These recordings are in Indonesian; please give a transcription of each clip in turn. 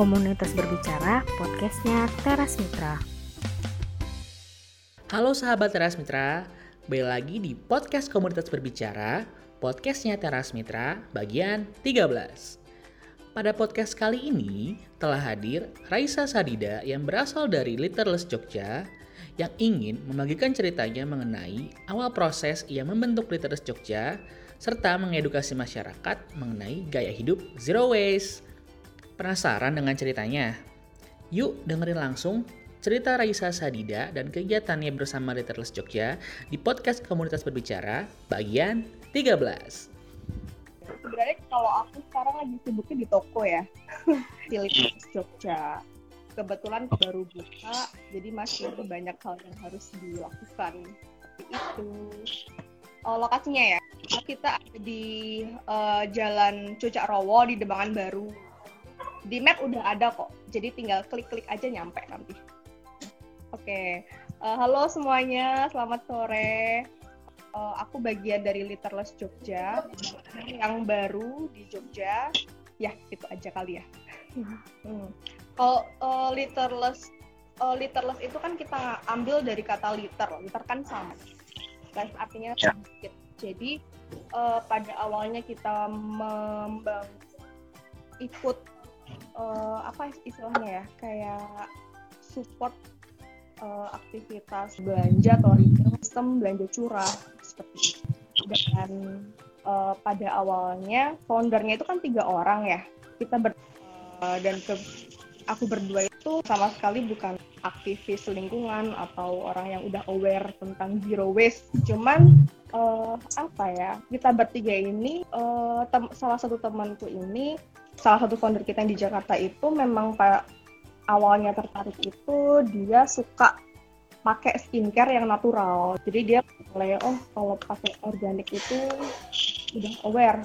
Komunitas Berbicara, podcastnya Teras Mitra. Halo sahabat Teras Mitra, kembali lagi di podcast Komunitas Berbicara, podcastnya Teras Mitra, bagian 13. Pada podcast kali ini telah hadir Raisa Sadida yang berasal dari Literless Jogja yang ingin membagikan ceritanya mengenai awal proses ia membentuk Literless Jogja serta mengedukasi masyarakat mengenai gaya hidup zero waste. Penasaran dengan ceritanya? Yuk dengerin langsung cerita Raisa Sadida dan kegiatannya bersama Literless Jogja di podcast Komunitas Berbicara bagian 13. Sebenarnya kalau aku sekarang lagi sibuknya di toko ya, di Literless Jogja. Kebetulan baru buka, jadi masih banyak hal yang harus dilakukan. Itu oh, lokasinya ya. Kita ada di uh, Jalan Cucak Rowo di Demangan Baru. Di map udah ada kok, jadi tinggal klik-klik aja nyampe nanti. Oke, uh, halo semuanya, selamat sore. Uh, aku bagian dari Literless Jogja, yang baru di Jogja. Ya, itu aja kali ya. hmm. Kalau uh, Literless, uh, Literless itu kan kita ambil dari kata liter, liter kan sama. Less artinya ya. sedikit. Jadi uh, pada awalnya kita membangun ikut uh, apa istilahnya ya, kayak support uh, aktivitas belanja atau retail sistem belanja curah seperti itu. Dan uh, pada awalnya foundernya itu kan tiga orang ya. Kita ber uh, dan ke aku berdua itu sama sekali bukan aktivis lingkungan atau orang yang udah aware tentang zero waste. Cuman uh, apa ya? Kita bertiga ini uh, salah satu temanku ini salah satu founder kita yang di Jakarta itu memang pak awalnya tertarik itu dia suka pakai skincare yang natural. Jadi dia mulai oh kalau pakai organik itu udah aware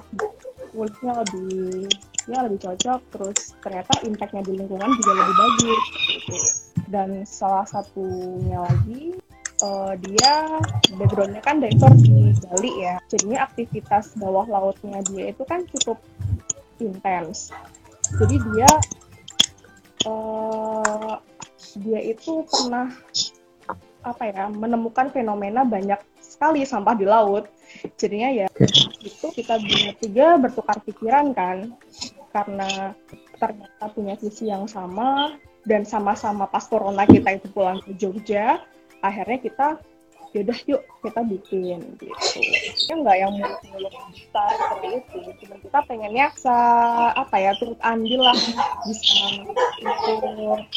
kulitnya lebih ya lebih cocok terus ternyata impactnya di lingkungan juga lebih bagus gitu. dan salah satunya lagi uh, dia backgroundnya kan diver di Bali ya jadinya aktivitas bawah lautnya dia itu kan cukup intens. Jadi dia uh, dia itu pernah apa ya menemukan fenomena banyak sekali sampah di laut. Jadinya ya itu kita bertiga bertukar pikiran kan. Karena ternyata punya visi yang sama dan sama-sama pas corona kita itu pulang ke Jogja akhirnya kita yaudah yuk kita bikin gitu. Ya nggak yang muluk-muluk besar seperti itu cuma kita pengennya bisa apa ya turut andil lah bisa untuk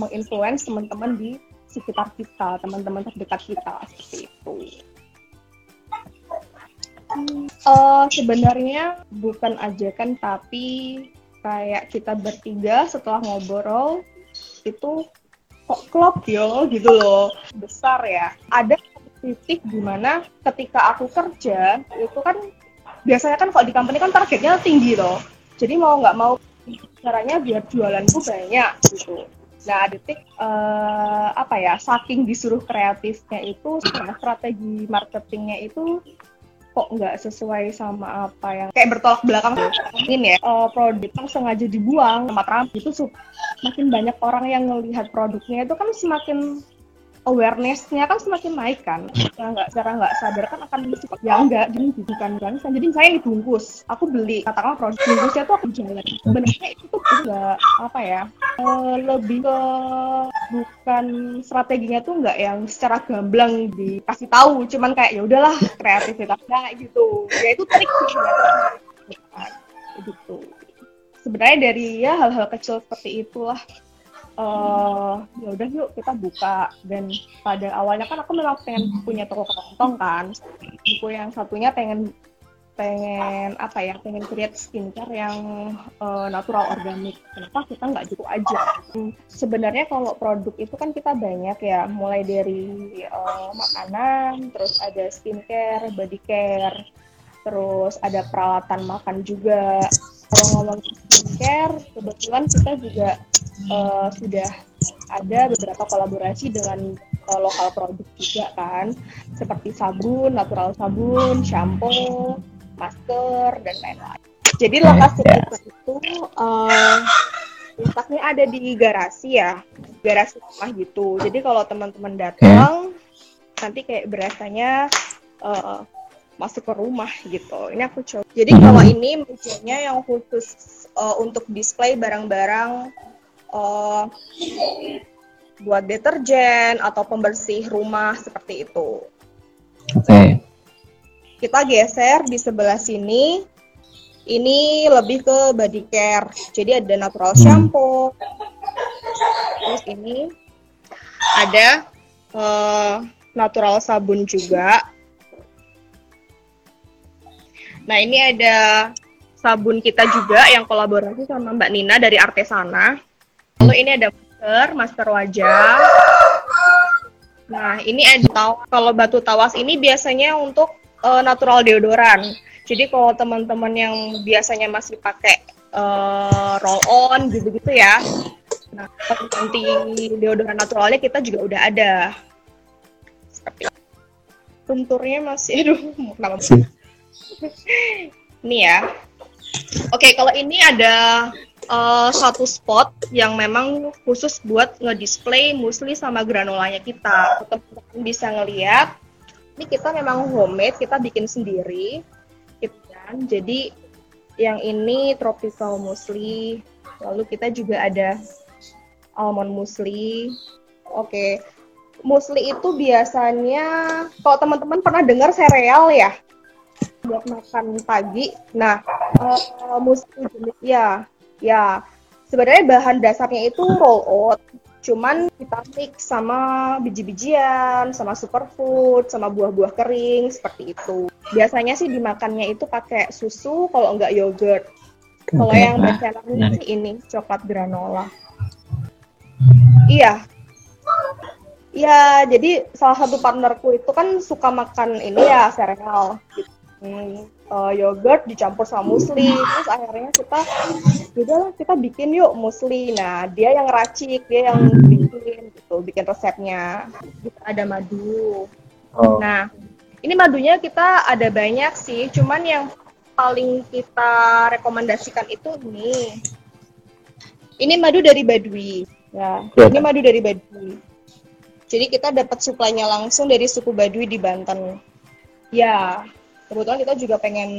menginfluence teman-teman di sekitar kita teman-teman terdekat kita seperti itu hmm, uh, sebenarnya bukan ajakan tapi kayak kita bertiga setelah ngobrol itu kok klop yo gitu loh. Besar ya. Ada titik di mana ketika aku kerja itu kan biasanya kan kalau di company kan targetnya tinggi loh. Jadi mau nggak mau caranya biar jualanku banyak gitu. Nah detik uh, apa ya saking disuruh kreatifnya itu strategi marketingnya itu kok nggak sesuai sama apa yang kayak bertolak belakang ini ya. Uh, produk yang sengaja dibuang tempat rapi itu semakin banyak orang yang melihat produknya itu kan semakin awareness-nya kan semakin naik kan. Ya nggak secara nggak sadar kan akan ya enggak jadi bukan bangsa jadi saya dibungkus aku beli katakanlah produk bungkusnya tuh aku jalan sebenarnya itu tuh enggak apa ya uh, lebih ke bukan strateginya tuh nggak yang secara gamblang dikasih tahu. Cuman kayak ya udahlah kreativitasnya gitu. Ya itu trik gitu. Sebenarnya dari ya hal-hal kecil seperti itulah uh, ya udah yuk kita buka. Dan pada awalnya kan aku memang pengen punya toko kelontong kan. Buku yang satunya pengen pengen apa ya pengen create skincare yang uh, natural organik kenapa kita nggak cukup aja? Sebenarnya kalau produk itu kan kita banyak ya. Mulai dari uh, makanan terus ada skincare body care terus ada peralatan makan juga kalau ngomong skincare kebetulan kita juga uh, sudah ada beberapa kolaborasi dengan uh, lokal produk juga kan. Seperti sabun natural sabun shampoo masker dan lain-lain. Jadi lokasi kita itu uh, letaknya ada di garasi ya, garasi rumah gitu. Jadi kalau teman-teman datang, nanti kayak berasanya uh, masuk ke rumah gitu. Ini aku coba. Jadi kalau ini mejanya yang khusus uh, untuk display barang-barang uh, buat deterjen atau pembersih rumah seperti itu. Oke. Kita geser di sebelah sini. Ini lebih ke body care. Jadi ada natural Hmm. shampoo. Terus ini ada uh, natural sabun juga. Nah, ini ada sabun kita juga yang kolaborasi sama Mbak Nina dari Artesana. Lalu ini ada masker, masker wajah. Nah, ini ada. Kalau batu tawas ini biasanya untuk eh, natural deodoran. Jadi kalau teman-teman yang biasanya masih pakai eh, roll on gitu-gitu ya. Nah, nanti deodoran naturalnya kita juga udah ada. Tour-nya masih aduh, kenapa. Ini ya. Oke, kalau ini ada eh, satu spot yang memang khusus buat ngedisplay musli sama granulanya kita. Teman-teman bisa ngeliat. Ini kita memang homemade, kita bikin sendiri, gitu kan. Jadi yang ini tropical musli. Lalu kita juga ada almond musli. Oke. Musli itu biasanya kalau teman-teman pernah dengar sereal ya? Buat makan pagi. Nah, uh, musli jenis ya, ya. Sebenarnya bahan dasarnya itu roll oat, cuman kita mix sama biji-bijian, sama superfood, sama buah-buah kering seperti itu. Biasanya sih dimakannya itu pakai susu, kalau enggak yogurt. Kalau yang nah, bestsellernya sih ini coklat granola. Iya. Iya, jadi salah satu partnerku itu kan suka makan ini ya sereal gitu. Hmm, eh, yogurt dicampur sama musli terus akhirnya kita udahlah kita bikin yuk musli nah dia yang racik dia yang bikin gitu bikin resepnya kita ada madu Oh, Nah, ini madunya kita ada banyak sih, cuman yang paling kita rekomendasikan itu ini. Ini madu dari Baduy. Ya, Iya, ini madu dari Baduy. Jadi kita dapat suplainya langsung dari suku Baduy di Banten. Ya, kebetulan kita juga pengen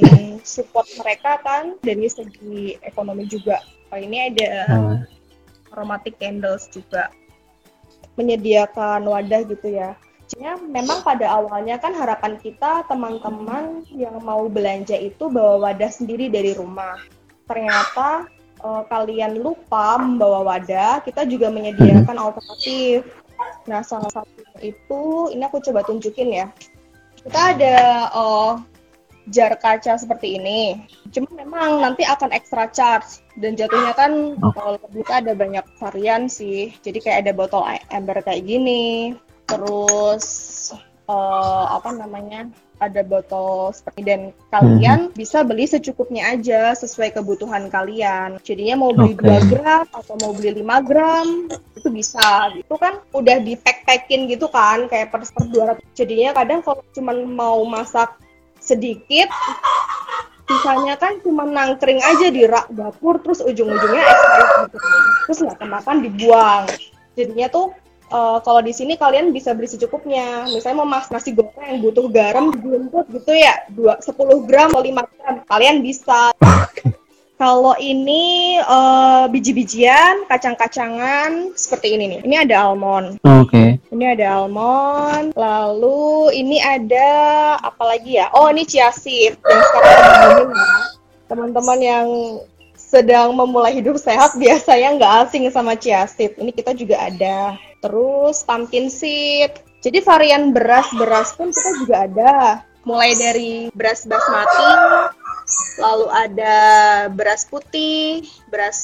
support mereka kan dari segi ekonomi juga. Oh, ini ada Hmm. aromatic candles juga menyediakan wadah gitu ya. Sebenarnya memang pada awalnya kan harapan kita teman-teman yang mau belanja itu bawa wadah sendiri dari rumah. Ternyata eh, kalian lupa membawa wadah, kita juga menyediakan alternatif. Nah, salah satu itu ini aku coba tunjukin ya. Kita ada eh, jar kaca seperti ini. Cuma memang nanti akan extra charge dan jatuhnya kan Oh. kalau kita ada banyak varian sih. Jadi kayak ada botol ember kayak gini, terus eh, apa namanya? ada botol seperti dan kalian bisa beli secukupnya aja sesuai kebutuhan kalian. Jadinya mau beli Oke. 2 gram atau mau beli 5 gram itu bisa. Itu kan udah di pack-packin gitu kan kayak per, per 200. Jadinya kadang kalau cuman mau masak sedikit. Sisanya kan cuma nangkring aja di rak dapur terus ujung-ujungnya expired gitu. Terus nggak kemakan dibuang. Jadinya tuh eh, kalau di sini kalian bisa beli secukupnya. Misalnya mau masak nasi goreng butuh garam buntut gitu ya. Dua 10 gram atau 5 gram kalian bisa kalau ini eh, biji-bijian kacang-kacangan seperti ini nih ini ada almond Oke. ini ada almond, lalu ini ada apa lagi ya? Oh, ini chia seed yang sekarang. Teman-teman yang sedang memulai hidup sehat biasanya nggak asing sama chia seed. Ini kita juga ada. Terus pumpkin seed. Jadi varian beras-beras pun kita juga ada. Mulai dari beras basmati, lalu ada beras putih, beras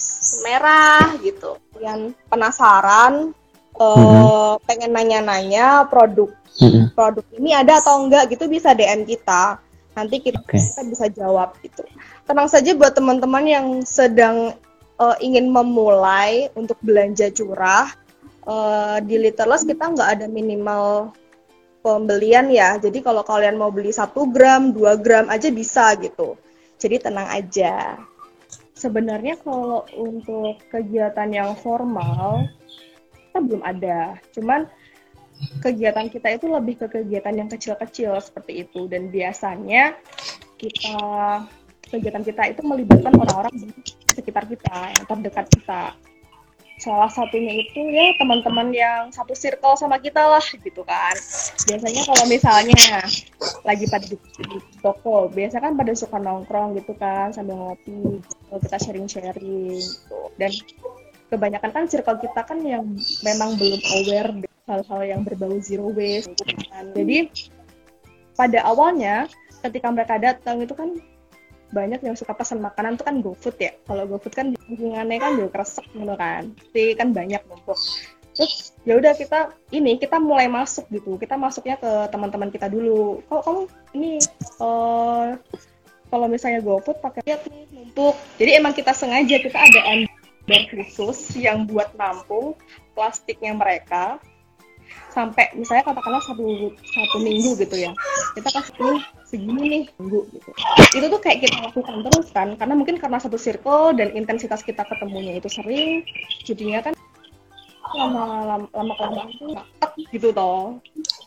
merah gitu. Yang penasaran eh, pengen nanya-nanya produk Mm-mm. produk ini ada atau enggak gitu bisa DM kita. Nanti kita, Oke. kita bisa jawab gitu. Tenang saja buat teman-teman yang sedang eh, ingin memulai untuk belanja curah eh, di Littlest kita nggak ada minimal pembelian ya. Jadi kalau kalian mau beli 1 gram, 2 gram aja bisa gitu. Jadi tenang aja. sebenarnya kalau untuk kegiatan yang formal kita belum ada. Cuman kegiatan kita itu lebih ke kegiatan yang kecil-kecil seperti itu dan biasanya kita kegiatan kita itu melibatkan orang-orang di sekitar kita yang terdekat kita salah satunya itu ya teman-teman yang satu circle sama kita lah gitu kan. Biasanya kalau misalnya lagi pada di, di toko biasa kan pada suka nongkrong gitu kan sambil ngopi gitu, kita sharing-sharing gitu. Dan kebanyakan kan circle kita kan yang memang belum aware hal-hal yang berbau zero waste gitu kan. Jadi pada awalnya ketika mereka datang itu kan banyak yang suka pesan makanan tuh kan GoFood ya. Kalau GoFood kan lingkungannya kan juga kresek gitu kan. Jadi kan banyak numpuk. Terus ya udah kita ini kita mulai masuk gitu. Kita masuknya ke teman-teman kita dulu. Kalau kamu ini uh, kalau misalnya GoFood pakai lihat nih numpuk. Jadi emang kita sengaja kita ada ember khusus yang buat nampung plastiknya mereka sampai misalnya katakanlah satu satu minggu gitu ya kita kasih segini nih minggu gitu. Itu tuh kayak kita lakukan terus kan karena mungkin karena satu circle dan intensitas kita ketemunya itu sering jadinya kan lama lama lama kelamaan tuh makat gitu toh.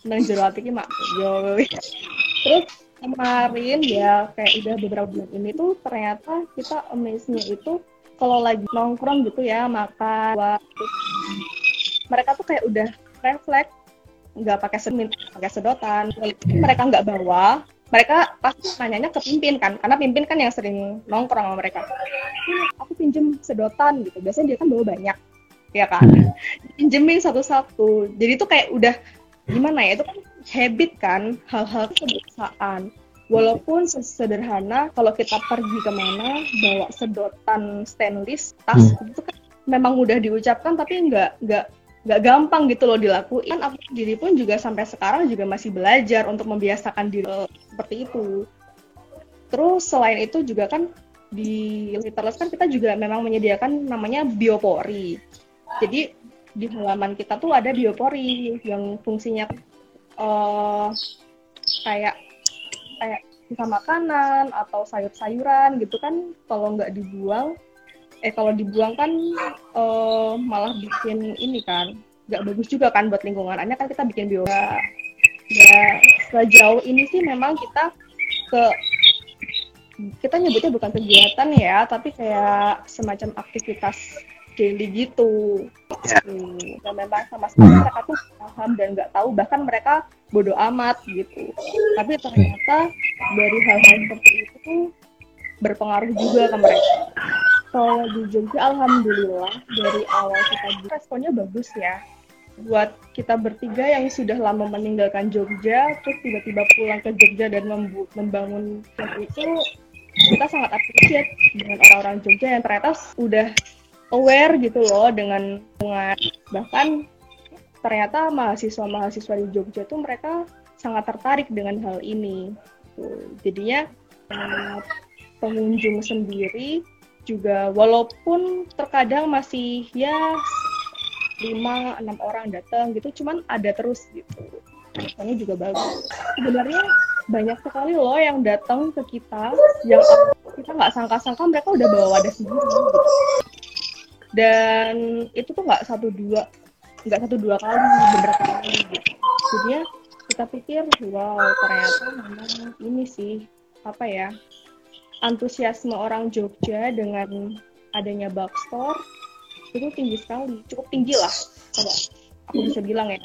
Dan jero hati mak. Yo terus kemarin ya kayak udah beberapa bulan ini tuh ternyata kita amaze-nya itu kalau lagi nongkrong gitu ya makan waktu mereka tuh kayak udah refleks nggak pakai semin pakai sedotan mereka nggak bawa mereka pasti nanyanya ke pimpin kan karena pimpin kan yang sering nongkrong sama mereka. Aku pinjem sedotan gitu biasanya dia kan bawa banyak ya kan? Pinjemin satu-satu jadi itu kayak udah gimana ya itu kan habit kan hal-hal kebiasaan. Walaupun sederhana kalau kita pergi ke mana bawa sedotan stainless tas hmm. itu kan memang udah diucapkan tapi nggak nggak nggak gampang gitu loh dilakuin. Aku sendiri pun juga sampai sekarang juga masih belajar untuk membiasakan diri seperti itu. Terus selain itu juga kan di Literless kan kita juga memang menyediakan namanya biopori. Jadi di halaman kita tuh ada biopori yang fungsinya uh, kayak kayak bisa makanan atau sayur-sayuran gitu kan kalau nggak dibuang eh kalau dibuang kan uh, malah bikin ini kan nggak bagus juga kan buat lingkungan. Hanya kan kita bikin bio. Ya, ya sejauh ini sih memang kita ke kita nyebutnya bukan kegiatan ya, tapi kayak semacam aktivitas daily gitu. Yeah. Hmm, dan memang sama sekali hmm. mereka tuh paham dan nggak tahu, bahkan mereka bodoh amat gitu. Tapi ternyata dari hal-hal seperti itu tuh berpengaruh juga ke mereka kalau di Jogja alhamdulillah dari awal kita responnya bagus ya. Buat kita bertiga yang sudah lama meninggalkan Jogja terus tiba-tiba pulang ke Jogja dan membangun itu kita sangat appreciate dengan orang-orang Jogja yang ternyata udah aware gitu loh dengan lingkungan. Bahkan ternyata mahasiswa-mahasiswa di Jogja tuh mereka sangat tertarik dengan hal ini. Jadinya pengunjung sendiri juga walaupun terkadang masih ya lima enam orang datang gitu cuman ada terus gitu. Responnya juga bagus. Sebenarnya banyak sekali loh yang datang ke kita yang kita nggak sangka-sangka mereka udah bawa wadah sendiri gitu. dan itu tuh nggak satu dua nggak satu dua kali beberapa kali gitu. Jadinya kita pikir wow ternyata memang ini sih apa ya antusiasme orang Jogja dengan adanya store itu tinggi sekali, cukup tinggi lah kalau aku bisa bilang ya.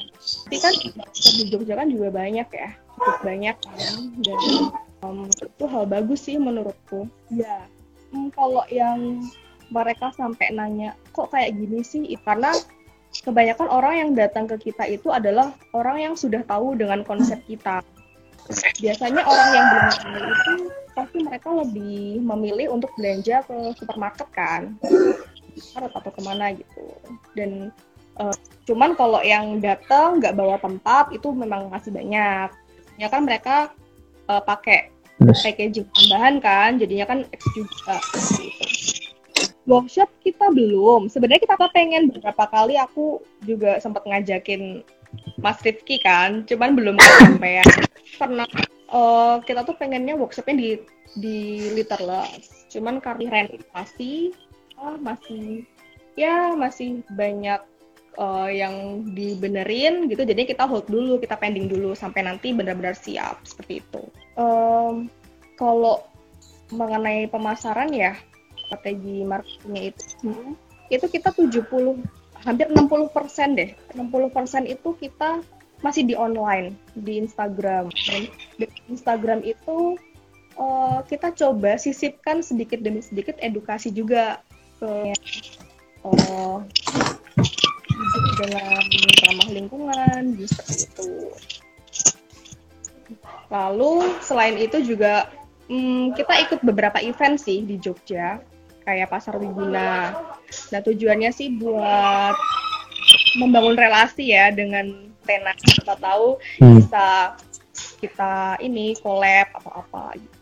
Tapi kan di Jogja kan juga banyak ya, cukup banyak kan, dan um, itu hal bagus sih menurutku. Ya, hmm, kalau yang mereka sampai nanya kok kayak gini sih, karena kebanyakan orang yang datang ke kita itu adalah orang yang sudah tahu dengan konsep kita. Biasanya orang yang belum tahu itu pasti mereka lebih memilih untuk belanja ke supermarket kan. Atau ke mana gitu. Dan uh, cuman kalau yang datang nggak bawa tempat itu memang masih banyak. Ya kan mereka uh, pakai packaging tambahan kan jadinya kan X juga gitu. workshop kita belum. Sebenarnya kita pengen beberapa kali aku juga sempat ngajakin Mas Rifki kan cuman belum sampai ya pernah uh, kita tuh pengennya workshopnya di di Literless. Cuman karena renovasi uh, masih ya masih banyak uh, yang dibenerin gitu. Jadi kita hold dulu, kita pending dulu sampai nanti benar-benar siap seperti itu. Um, kalau mengenai pemasaran ya strategi marketingnya itu itu kita 70 hampir 60 persen deh 60 persen itu kita masih di online di Instagram dan di Instagram itu uh, kita coba sisipkan sedikit demi sedikit edukasi juga ke uh, dengan ramah lingkungan seperti itu lalu selain itu juga hmm, kita ikut beberapa event sih di Jogja kayak pasar Wiguna. Nah tujuannya sih buat membangun relasi ya dengan tenan. Kita tahu hmm. bisa kita ini collab atau apa gitu.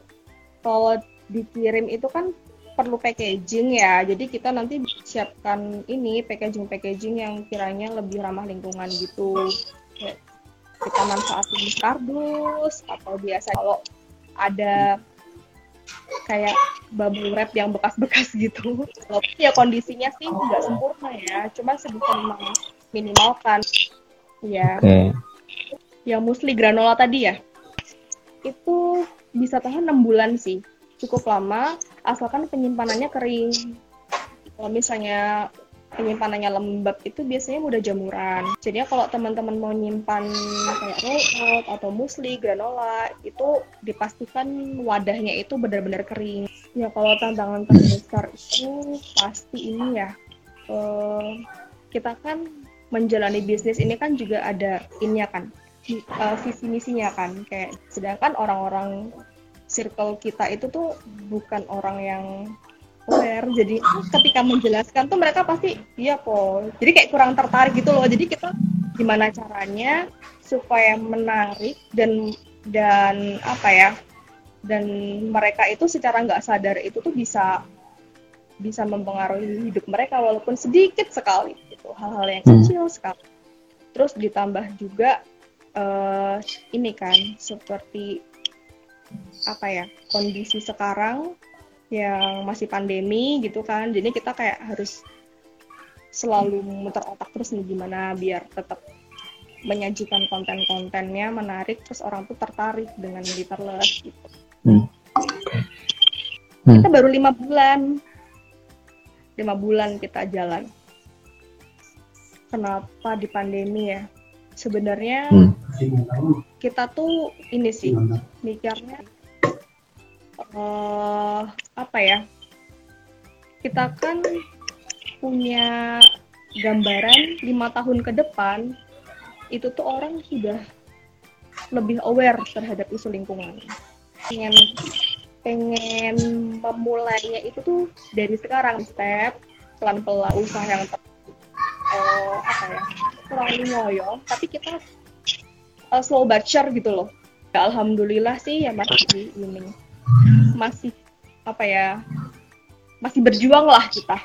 Kalau dikirim itu kan perlu packaging ya. Jadi kita nanti siapkan ini packaging-packaging yang kiranya lebih ramah lingkungan gitu. kita manfaatin kardus atau biasa kalau ada kayak bubble wrap yang bekas-bekas gitu. Walaupun ya kondisinya sih nggak sempurna ya, cuma sebisa minimalkan. Ya. Okay. Yang musli granola tadi ya, itu bisa tahan 6 bulan sih. Cukup lama, asalkan penyimpanannya kering. Kalau misalnya penyimpanannya lembab itu biasanya mudah jamuran. Jadi kalau teman-teman mau nyimpan kayak roll out atau musli, granola, itu dipastikan wadahnya itu benar-benar kering. Ya kalau tantangan terbesar itu pasti ini ya. Uh, kita kan menjalani bisnis ini kan juga ada innya kan, uh, visi misinya kan. Kayak sedangkan orang-orang circle kita itu tuh bukan orang yang aware. Jadi ketika menjelaskan tuh mereka pasti iya kok jadi kayak kurang tertarik gitu loh. Jadi kita gimana caranya supaya menarik dan dan apa ya dan mereka itu secara nggak sadar itu tuh bisa bisa mempengaruhi hidup mereka walaupun sedikit sekali gitu hal-hal yang hmm. kecil sekali terus ditambah juga uh, ini kan seperti apa ya kondisi sekarang yang masih pandemi gitu kan jadi kita kayak harus selalu muter otak terus nih gimana biar tetap menyajikan konten-kontennya menarik terus orang tuh tertarik dengan literless gitu hmm. Hmm. kita baru lima bulan lima bulan kita jalan kenapa di pandemi ya? Sebenarnya hmm. kita tuh ini sih mikirnya uh, apa ya? Kita kan punya gambaran lima tahun ke depan itu tuh orang sudah lebih aware terhadap isu lingkungan. Pengen pengen memulainya itu tuh dari sekarang step pelan-pelan usaha yang ter, uh, apa ya kurang ngoyo tapi kita uh, slow but sure gitu loh. Alhamdulillah sih ya masih ini. Masih apa ya masih berjuang lah kita.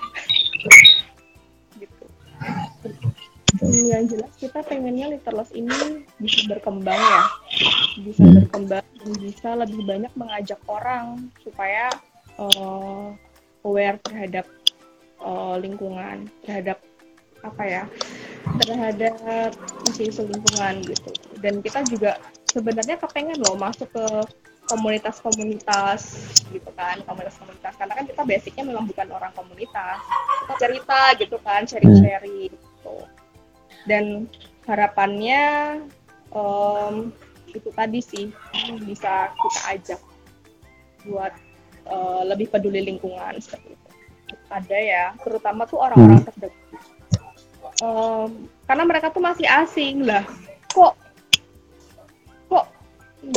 Gitu. Hmm, yang jelas kita pengennya Literless ini bisa berkembang ya. Bisa berkembang dan bisa lebih banyak mengajak orang supaya uh, aware terhadap uh, lingkungan terhadap apa ya terhadap isu-isu lingkungan gitu. Dan kita juga sebenarnya kepengen loh masuk ke komunitas-komunitas gitu kan komunitas-komunitas. Karena kan kita basicnya memang bukan orang komunitas. Kita cerita gitu kan sharing-sharing gitu. Dan harapannya um, itu tadi sih bisa kita ajak buat uh, lebih peduli lingkungan seperti itu. Ada ya terutama tuh orang-orang hmm. terdekat um, karena mereka tuh masih asing lah. Kok?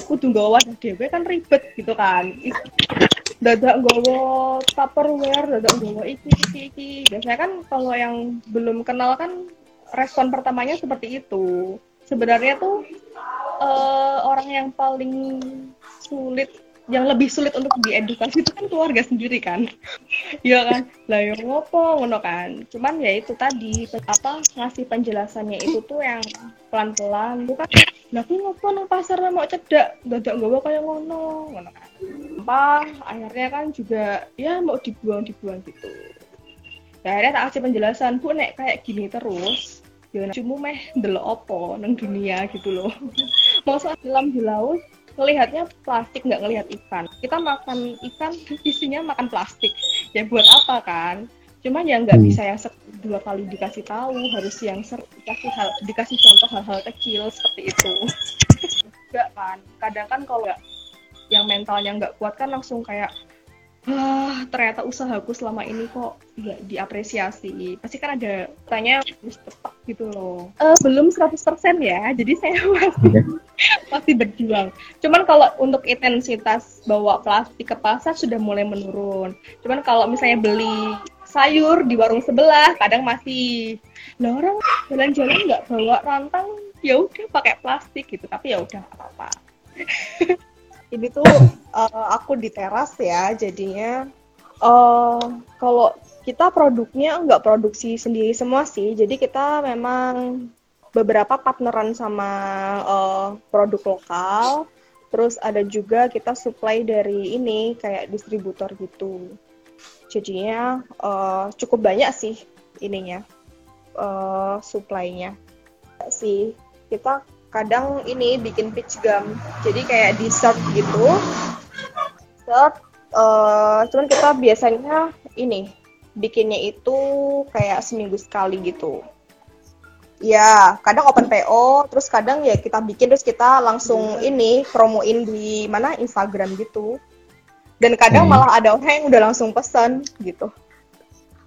Kudu nggawa dhewe kan ribet gitu kan. Dadak nggawa tupperware dadak nggawa iki iki iki. Biasanya kan kalau yang belum kenal kan respon pertamanya seperti itu. Sebenarnya tuh uh, orang yang paling sulit yang lebih sulit untuk diedukasi itu kan keluarga sendiri kan. Iya kan? Lah yang ngopo ngono kan. Cuman ya itu tadi apa ngasih penjelasannya itu tuh yang pelan-pelan. Bukan lah aku ngopo nang pasar mau cedak? Dadak nggawa kayak ngono. Ngono kan. Apa akhirnya kan juga ya mau dibuang dibuang gitu. Ya akhirnya tak kasih penjelasan bu nek kayak gini terus ya cuma meh delok opo nang dunia gitu loh. Masa dalam di laut ngelihatnya plastik nggak ngelihat ikan. Kita makan ikan isinya makan plastik. Ya buat apa kan? Cuman ya nggak Hmm. bisa yang dua kali dikasih tahu harus yang dikasih hal dikasih contoh hal-hal kecil seperti itu. Enggak kan? Kadang kan kalau nggak- yang mentalnya nggak kuat kan langsung kayak ah ternyata usahaku selama ini kok nggak diapresiasi. Pasti kan ada tanya harus tepat gitu loh. Eh, belum 100% ya jadi saya masih masih berjuang. Cuman kalau untuk intensitas bawa plastik ke pasar sudah mulai menurun. Cuman kalau misalnya beli sayur di warung sebelah kadang masih lah orang jalan-jalan nggak bawa rantang ya udah pakai plastik gitu. Tapi ya udah apa-apa ini tuh eh, aku di teras ya jadinya eh kalau kita produknya nggak produksi sendiri semua sih jadi kita memang beberapa partneran sama eh, produk lokal terus ada juga kita supply dari ini kayak distributor gitu. Jadinya eh, cukup banyak sih ininya eh supply-nya. Sih kita kadang ini bikin pitch gum. Jadi kayak dessert gitu. Dessert eh, cuman kita biasanya ini bikinnya itu kayak seminggu sekali gitu. Ya kadang open PO terus kadang ya kita bikin terus kita langsung ini promoin di mana? Instagram gitu. Dan kadang Hmm. malah ada orang yang udah langsung pesan gitu.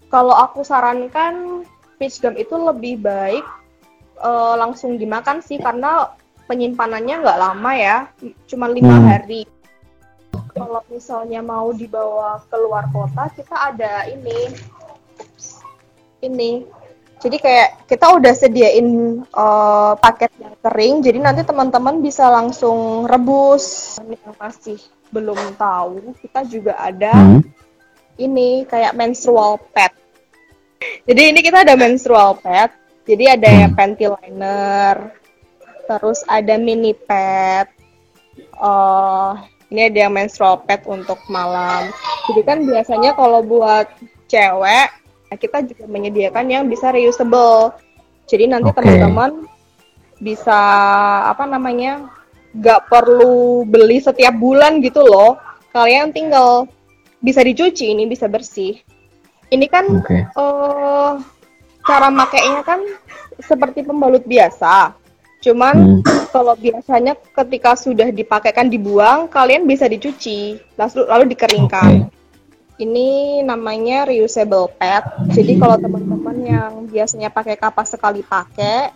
Kalau aku sarankan peach gum itu lebih baik eh, langsung dimakan sih karena penyimpanannya nggak lama ya cuma lima Hmm. hari kalau misalnya mau dibawa keluar kota kita ada ini Ups. ini jadi kayak kita udah sediain eh, paket yang kering jadi nanti teman-teman bisa langsung rebus yang masih belum tahu kita juga ada Hmm. ini kayak menstrual pad. Jadi ini kita ada menstrual pad. Jadi ada Hmm. yang panty liner, terus ada mini pad. eh ini ada yang menstrual pad untuk malam. Jadi kan biasanya kalau buat cewek, kita juga menyediakan yang bisa reusable. Jadi nanti Oke. teman-teman bisa apa namanya nggak perlu beli setiap bulan gitu loh. Kalian tinggal bisa dicuci ini bisa bersih. Ini kan Oke. eh cara makainya kan seperti pembalut biasa. Cuman Hmm. kalau biasanya ketika sudah dipakaikan dibuang, kalian bisa dicuci lalu lalu dikeringkan. Oke. Ini namanya reusable pad. Jadi kalau teman-teman yang biasanya pakai kapas sekali pakai,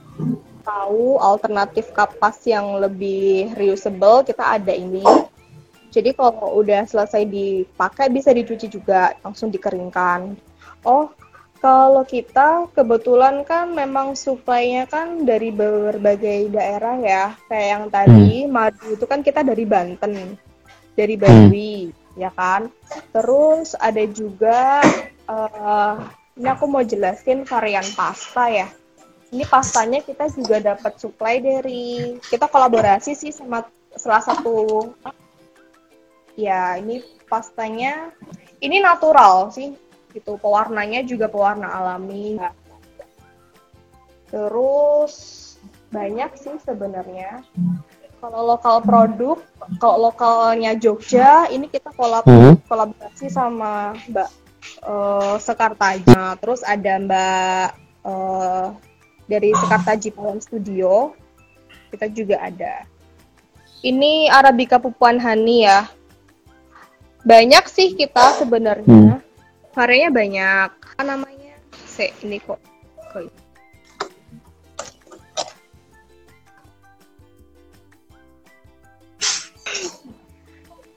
tahu alternatif kapas yang lebih reusable, kita ada ini. Jadi kalau udah selesai dipakai bisa dicuci juga, langsung dikeringkan. Oh, kalau kita kebetulan kan memang supply-nya kan dari berbagai daerah ya. Kayak yang tadi madu itu kan kita dari Banten, dari Baduy, ya kan. Terus ada juga eh, ini aku mau jelasin varian pasta ya. Ini pastanya kita juga dapat supply dari kita kolaborasi sih sama salah satu ya ini pastanya ini natural sih gitu. Pewarnanya juga pewarna alami. Terus banyak sih sebenarnya. Kalau lokal produk kalau lokalnya Jogja ini kita kolab Hmm. kolaborasi sama Mbak eh, Sekartaji terus ada Mbak eh, dari Sekartaji Poem Studio. Kita juga ada. Ini Arabica Pupuan Hani ya. Banyak sih kita sebenarnya variannya banyak. Apa namanya? Se ini kok. Kok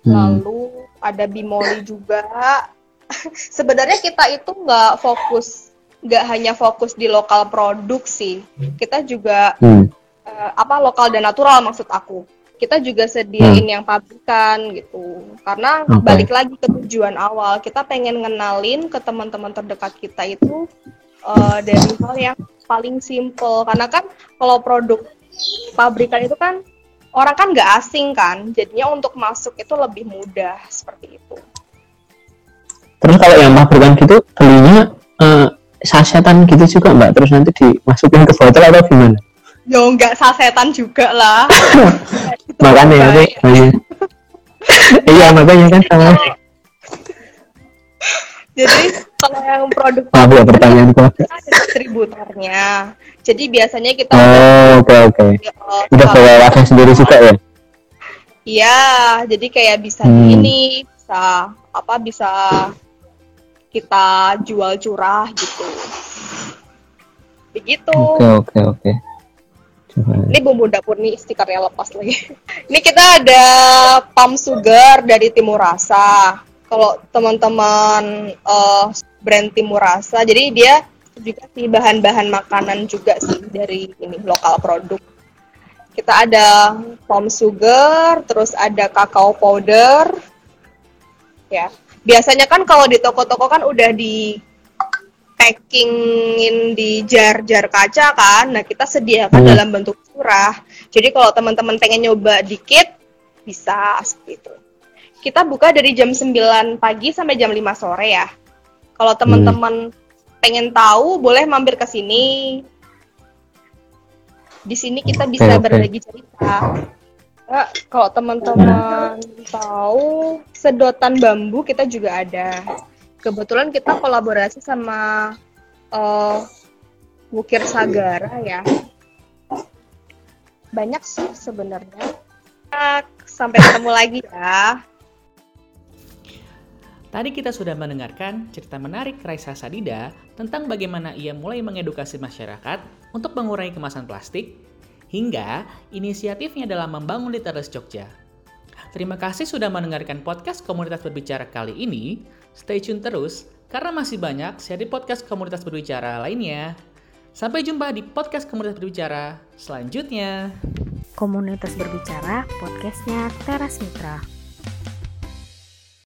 Hmm. lalu ada bimoli juga. Sebenarnya kita itu nggak fokus nggak hanya fokus di lokal produk sih. Kita juga Hmm. eh, apa lokal dan natural maksud aku kita juga sediain yang pabrikan gitu karena Oke. balik lagi ke tujuan awal kita pengen ngenalin ke teman-teman terdekat kita itu eh, dari hal yang paling simple karena kan kalau produk pabrikan itu kan orang kan nggak asing kan jadinya untuk masuk itu lebih mudah seperti itu Terus kalau yang pabrikan gitu belinya eh, sasetan gitu juga mbak. Terus nanti dimasukin ke botol atau gimana? Yo nggak sasetan juga lah Makanya ya. Bu. Iya. makanya kan sama. jadi kalau yang produk Maaf ya pertanyaanku. kita ada distributornya jadi biasanya kita Oh oke oke. Udah bawa wadah sendiri juga ya? Iya, jadi kayak bisa Hmm. ini, bisa apa bisa kita jual curah gitu. Begitu. Oke oke oke. Ini bumbu dapur nih stikernya lepas lagi. ini kita ada palm sugar dari Timur Rasa. Kalau teman-teman eh, brand Timur Rasa, jadi dia juga sih bahan-bahan makanan juga sih dari ini lokal produk. Kita ada palm sugar, terus ada kakao powder. Ya. Biasanya kan kalau di toko-toko kan udah di packingin di jar-jar kaca kan. Nah, kita sediakan Hmm. dalam bentuk curah. Jadi kalau teman-teman pengen nyoba dikit bisa seperti itu. Kita buka dari jam 9 pagi sampai jam 5 sore ya. Kalau teman-teman pengen tahu boleh mampir ke sini. Di sini kita Oke, bisa oke. berbagi cerita. Nah, kalau teman-teman tahu sedotan bambu kita juga ada. Kebetulan kita kolaborasi sama eh, Wukir Sagara ya. Banyak sih sebenarnya. Sampai ketemu lagi ya. Tadi kita sudah mendengarkan cerita menarik Raisa Sadida tentang bagaimana ia mulai mengedukasi masyarakat untuk mengurangi kemasan plastik, hingga inisiatifnya dalam membangun literasi Jogja. Terima kasih sudah mendengarkan podcast Komunitas Berbicara kali ini. Stay tune terus, karena masih banyak seri podcast Komunitas Berbicara lainnya. Sampai jumpa di podcast Komunitas Berbicara selanjutnya. Komunitas berbicara, podcastnya Teras Mitra.